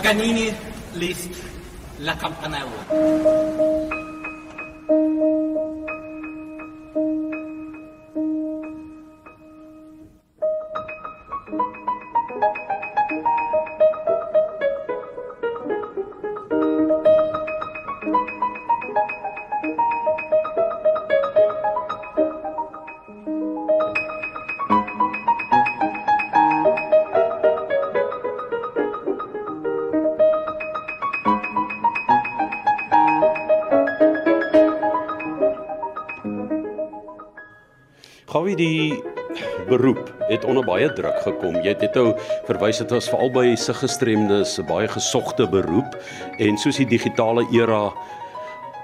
Paganini liest La Campanella. Gawie die beroep het onder baie druk gekom. Jy het nou verwys dit was veral by se gestremdes 'n baie gesogte beroep en soos die digitale era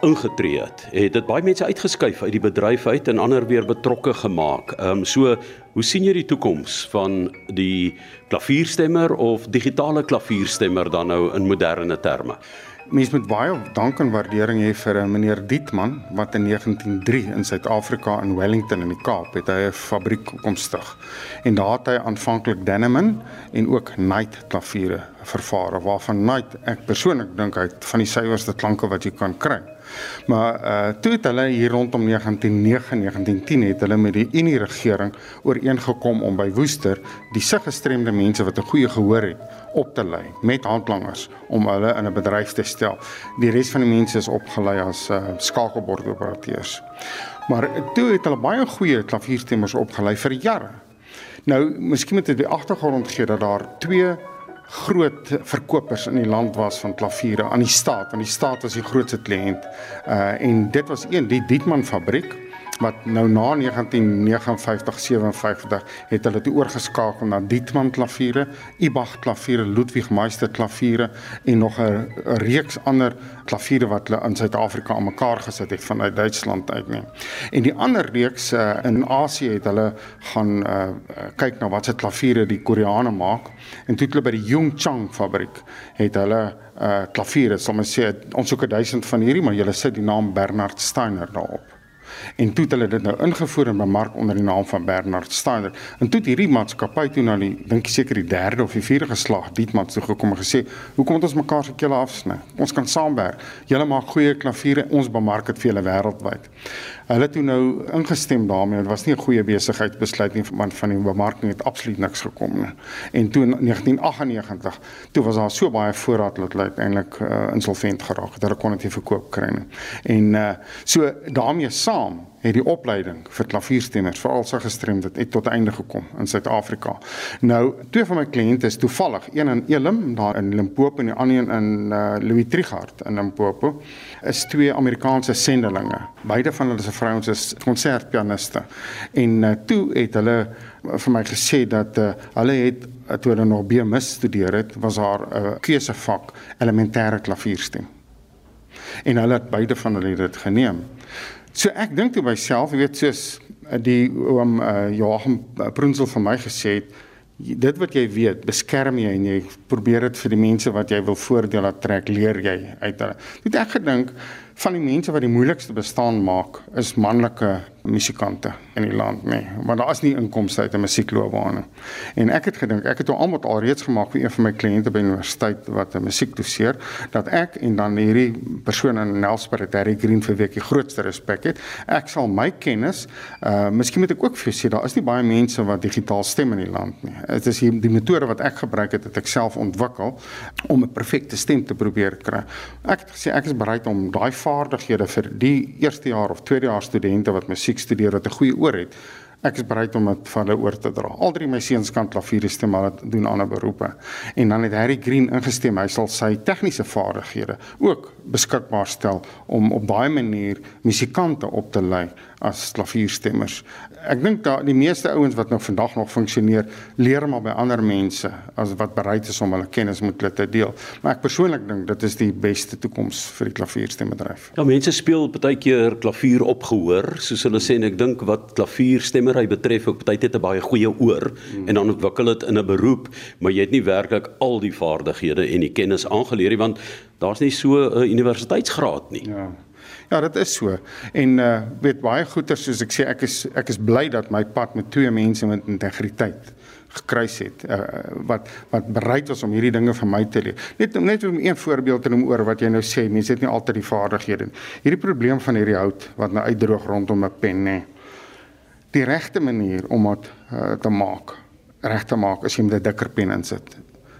ingetree het, het dit baie mense uitgeskuif uit die bedryf uit en ander weer betrokke gemaak. Ehm um, so, hoe sien jy die toekoms van die klavierstemmer of digitale klavierstemmer dan nou in moderne terme? Mens moet baie dank en waardering hê vir 'n meneer Dietman wat in 1903 in Suid-Afrika in Wellington in die Kaap het hy 'n fabriek kom stig. En daar het hy aanvanklik Deneman en ook Knight klaviere vervaardig waarvan Knight ek persoonlik dink hy het van die suiwerste klanke wat jy kan kry. Maar uh toe het hulle hier rondom 1909 1910 het hulle met die Unie regering ooreengekom om by Woester die siggestremde mense wat 'n goeie gehoor het op te lei met handlangers om hulle in 'n bedryf te stel. Die res van die mense is opgelei as uh skakelbordoperateurs. Maar toe het hulle baie goeie klavierstemmers opgelei vir jare. Nou, miskien moet dit die agtergrond gee dat daar twee groot verkopers in die land was van klaviere aan die staat. Want die staat was die grootste kliënt uh en dit was een die Dietman fabriek wat nou na 1959 57 het hulle toe oorgeskakel na Dietman klaviere, Ibach klaviere, Ludwig Meister klaviere en nog 'n reeks ander klaviere wat hulle in Suid-Afrika aan mekaar gesit het vanuit Duitsland uit nie. En die ander reeks uh, in Asië het hulle gaan uh, kyk na watse klaviere die Koreane maak en toe hulle by die Yongchang fabriek het hulle uh klaviere, ons sê ons soek 1000 van hierdie, maar jy sit die naam Bernard Steiner daarop. En toe het hulle dit nou ingevoer en bemark onder die naam van Bernard Steiner. En toe het hierdie maatskappy toe na die dink seker die derde of die vierde geslag Dietmar toe gekom en gesê, "Hoekom moet ons mekaar se kele afsny? Ons kan saamwerk. Julle maak goeie klaviere, ons bemark dit vir julle wêreldwyd." Hulle toe nou ingestem daarmee. Dit was nie 'n goeie besigheidsbesluit nie want van die bemarking het absoluut niks gekom nie. En toe in 1998, toe was daar so baie voorraad dat hulle uiteindelik uh, insolvent geraak het. Hulle kon dit nie verkoop kry nie. En uh, so daarmee saam het die opleiding vir klavierstemmers veral sy gestremdheid het tot einde gekom in Suid-Afrika. Nou, twee van my kliënte is toevallig, een in Elim daar in Limpopo en die ander een in uh, Louis Trichardt in Limpopo, is twee Amerikaanse sendelinge. Beide van hulle se vrouens is konsertpianiste. En uh, toe het hulle vir my gesê dat uh, hulle het toe hulle nog BMus studeer het, was haar 'n uh, keusevak elementêre klavierstem. En hulle het beide van hulle dit geneem. So ek dink toe myself, jy weet soos eh, die oom uh, Joachim eh, Prunsel van my gesê het, dit wat jy weet, beskerm jy en jy probeer dit vir die mense wat jy wil voordeel laat trek, leer jy uit hulle. Dit ek gedink van die mense wat die moeilikste bestaan maak is manlike musikante in die land nê. Nee. want daar is nie inkomste uit 'n musiekloopbaan nie. En ek het gedink ek het hom almal alreeds gemaak vir een van my kliënte by universiteit wat 'n musiek doseer dat ek en dan hierdie persoon in Nelspruit Harry Green vir wie ek die grootste respek het. Ek sal my kennis uh miskien moet ek ook vir sê daar is nie baie mense wat digitaal stem in die land nie. Dit is die, die metode wat ek gebruik het het ek self ontwikkel om 'n perfekte stem te probeer kry. Ek het gesê ek is bereid om daai vaardighede vir die eerste jaar of tweede jaar studente wat musiek studeer wat 'n goeie oor het. Ek is bereid om dit van hulle oor te dra. Al drie my seuns kan klavier stem, maar dit doen ander beroepe. En dan het Harry Green ingestem. Hy sal sy tegniese vaardighede ook beskikbaar stel om op daai manier musikante op te lei as klavierstemmers ek dink dat die meeste ouens wat nou vandag nog funksioneer, leer maar by ander mense as wat bereid is om hulle kennis met hulle te deel. Maar ek persoonlik dink dit is die beste toekoms vir die klavierstembedryf. Ja, mense speel baie keer klavier op gehoor, soos hulle sê en ek dink wat klavierstemmery betref, ook baie tyd 'n baie goeie oor hmm. en dan ontwikkel dit in 'n beroep, maar jy het nie werklik al die vaardighede en die kennis aangeleer nie want daar's nie so 'n universiteitsgraad nie. Ja. Ja, dit is so. En uh weet baie goeie soos ek sê ek is ek is bly dat my pad met twee mense met integriteit gekruis het uh, wat wat bereid was om hierdie dinge vir my te leer. Net net om een voorbeeld te noem oor wat jy nou sê, mense het nie altyd die vaardighede nie. Hierdie probleem van hierdie hout wat nou uitdroog rondom 'n pen nê. Die regte manier om dit uh, te maak, reg te maak as jy met 'n dikker pen insit.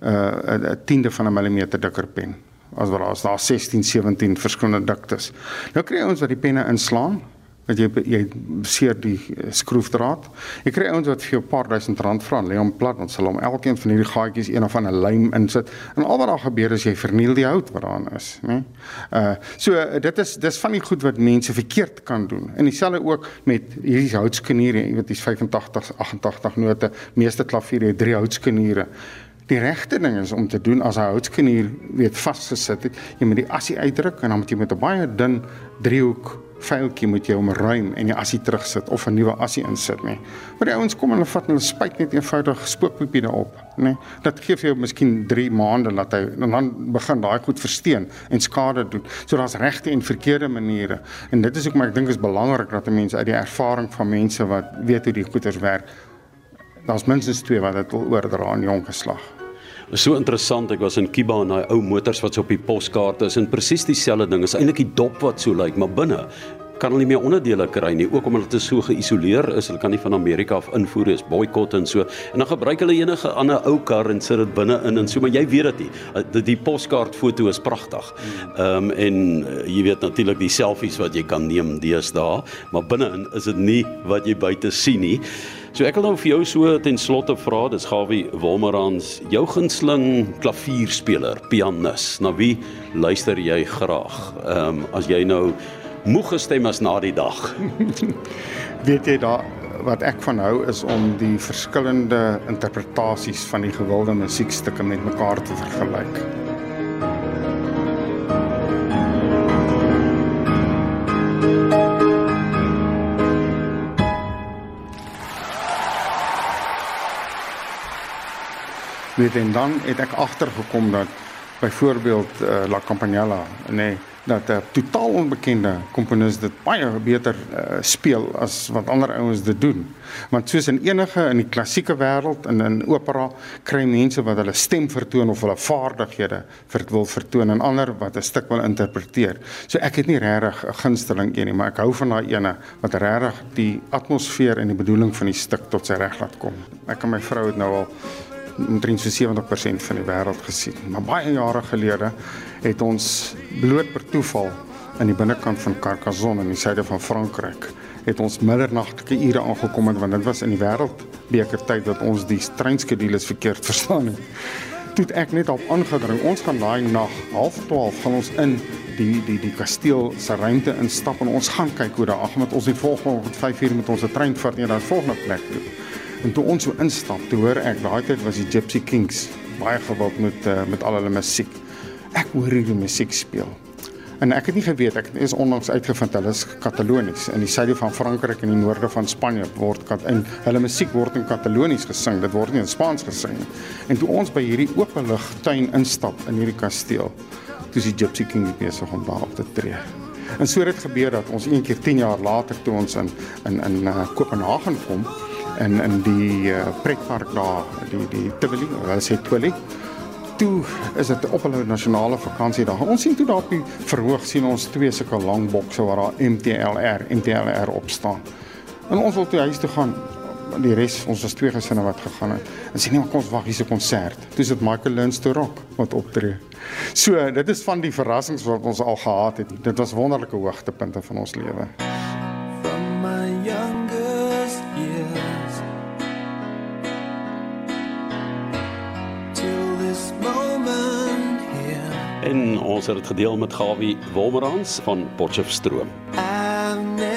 'n uh, 'n tiende van 'n millimeter dikker pen. As daar is daar 16, 17 verskillende diktes. Nou kry ons wat die penne inslaan wat jy jy seer die eh, skroefdraad. Jy kry ouens wat vir jou 'n paar duisend rand vra lê hom plat want hulle hom elkeen van hierdie gaatjies een of ander lym insit. En al wat daar gebeur is jy verniel die hout wat daarin is, né? Uh so dit is dis van die goed wat mense verkeerd kan doen. En dieselfde ook met hierdie houtskeniere, jy weet dis 85 88 note, meeste klaviere het drie houtskeniere. Die regte ding is om te doen as 'n houtskenier weet vasgesit het, jy moet die asie uitdruk en dan moet jy met 'n baie dun driehoek veiltjie moet jy omruim en die asie terugsit of 'n nuwe asie insit nê. Maar die ouens kom en hulle vat hulle spuit net eenvoudig spookpapier op nê. Dat gee vir jou miskien 3 maande dat hy en dan begin daai goed versteen en skade doen. So daar's regte en verkeerde maniere. En dit is maar ek dink is belangrik dat mense uit die ervaring van mense wat weet hoe die goeders werk. Daar's minstens twee wat dit wil oordra aan jong geslag. Is so interessant. Ek was in Kiba en daai ou motors wat so op die poskaarte is en presies dieselfde ding. Is eintlik die dop wat so lyk, maar binne kan hulle nie meer onderdele kry nie, ook omdat dit so geïsoleer is. Hulle kan nie van Amerika af invoer is boikot en so. En dan gebruik hulle enige ander ou kar en sit dit binne in en so, maar jy weet dit nie. Die, die poskaart foto is pragtig. Ehm um, en uh, jy weet natuurlik die selfies wat jy kan neem deesdae, maar binne-in is dit nie wat jy buite sien nie. So ek wil nou vir jou so ten slotte vra, dis Gawie Wolmerans, jou gunsteling klavierspeler, pianis. Na wie luister jy graag? Ehm um, as jy nou moeg gestem as na die dag. Weet jy daar wat ek van hou is om die verskillende interpretasies van die gewilde musiekstukke met mekaar te vergelyk. Weet en dan het ek agtergekom dat byvoorbeeld uh, La Campanella nee dat 'n totaal onbekende komponis dit baie beter uh, speel as wat ander ouens dit doen. Want soos in enige in die klassieke wêreld en in opera kry mense wat hulle stem vertoon of hulle vaardighede vir wil vertoon en ander wat 'n stuk wil interpreteer. So ek het nie regtig 'n gunsteling een nie, maar ek hou van daai ene wat regtig die atmosfeer en die bedoeling van die stuk tot sy reg laat kom. Ek en my vrou het nou al omtrent so 70% van die wêreld gesien. Maar baie jare gelede het ons bloot per toeval in die binnekant van Carcassonne in die suide van Frankryk het ons middernagtelike ure aangekom het want dit was in die wêreldbeker tyd dat ons die treinskedules verkeerd verstaan het. Toe ek net op aangedring, ons gaan daai nag 12:30 gaan ons in die die die kasteel se ruimte instap en ons gaan kyk hoe daar ag met ons die volgende 5 uur met ons trein vat na die volgende plek toe. En toe ons so instap, toe hoor ek daai tyd was die Gypsy Kings baie gewild met uh, met al hulle musiek. Ek hoor hierdie musiek speel. En ek het nie geweet ek is onlangs uitgevind hulle is Katalonies in die suide van Frankryk en die noorde van Spanje word kat in hulle musiek word in Katalonies gesing. Dit word nie in Spaans gesing nie. En toe ons by hierdie openlig tuin instap in hierdie kasteel, toe is die Gypsy Kings besig om daar op te tree. En so het dit gebeur dat ons een keer 10 jaar later toe ons in in in uh, Kopenhagen kom, in in die uh, pretpark daar die die Tivoli hulle sê Tivoli toe is dit op hulle nasionale vakansie daar. Ons sien toe daar op die verhoog sien ons twee sulke lang bokse waar daar MTLR MTLR op staan. En ons wil toe huis toe gaan. Die res ons was twee gesinne wat gegaan het. En sê nee maar kom ons wag hier's 'n konsert. Toe is dit Michael Lynch to rock wat optree. So dit is van die verrassings wat ons al gehad het. Dit was wonderlike hoogtepunte van ons lewe en ons het dit gedeel met Gawie Wolmerans van Potchefstroom. I've never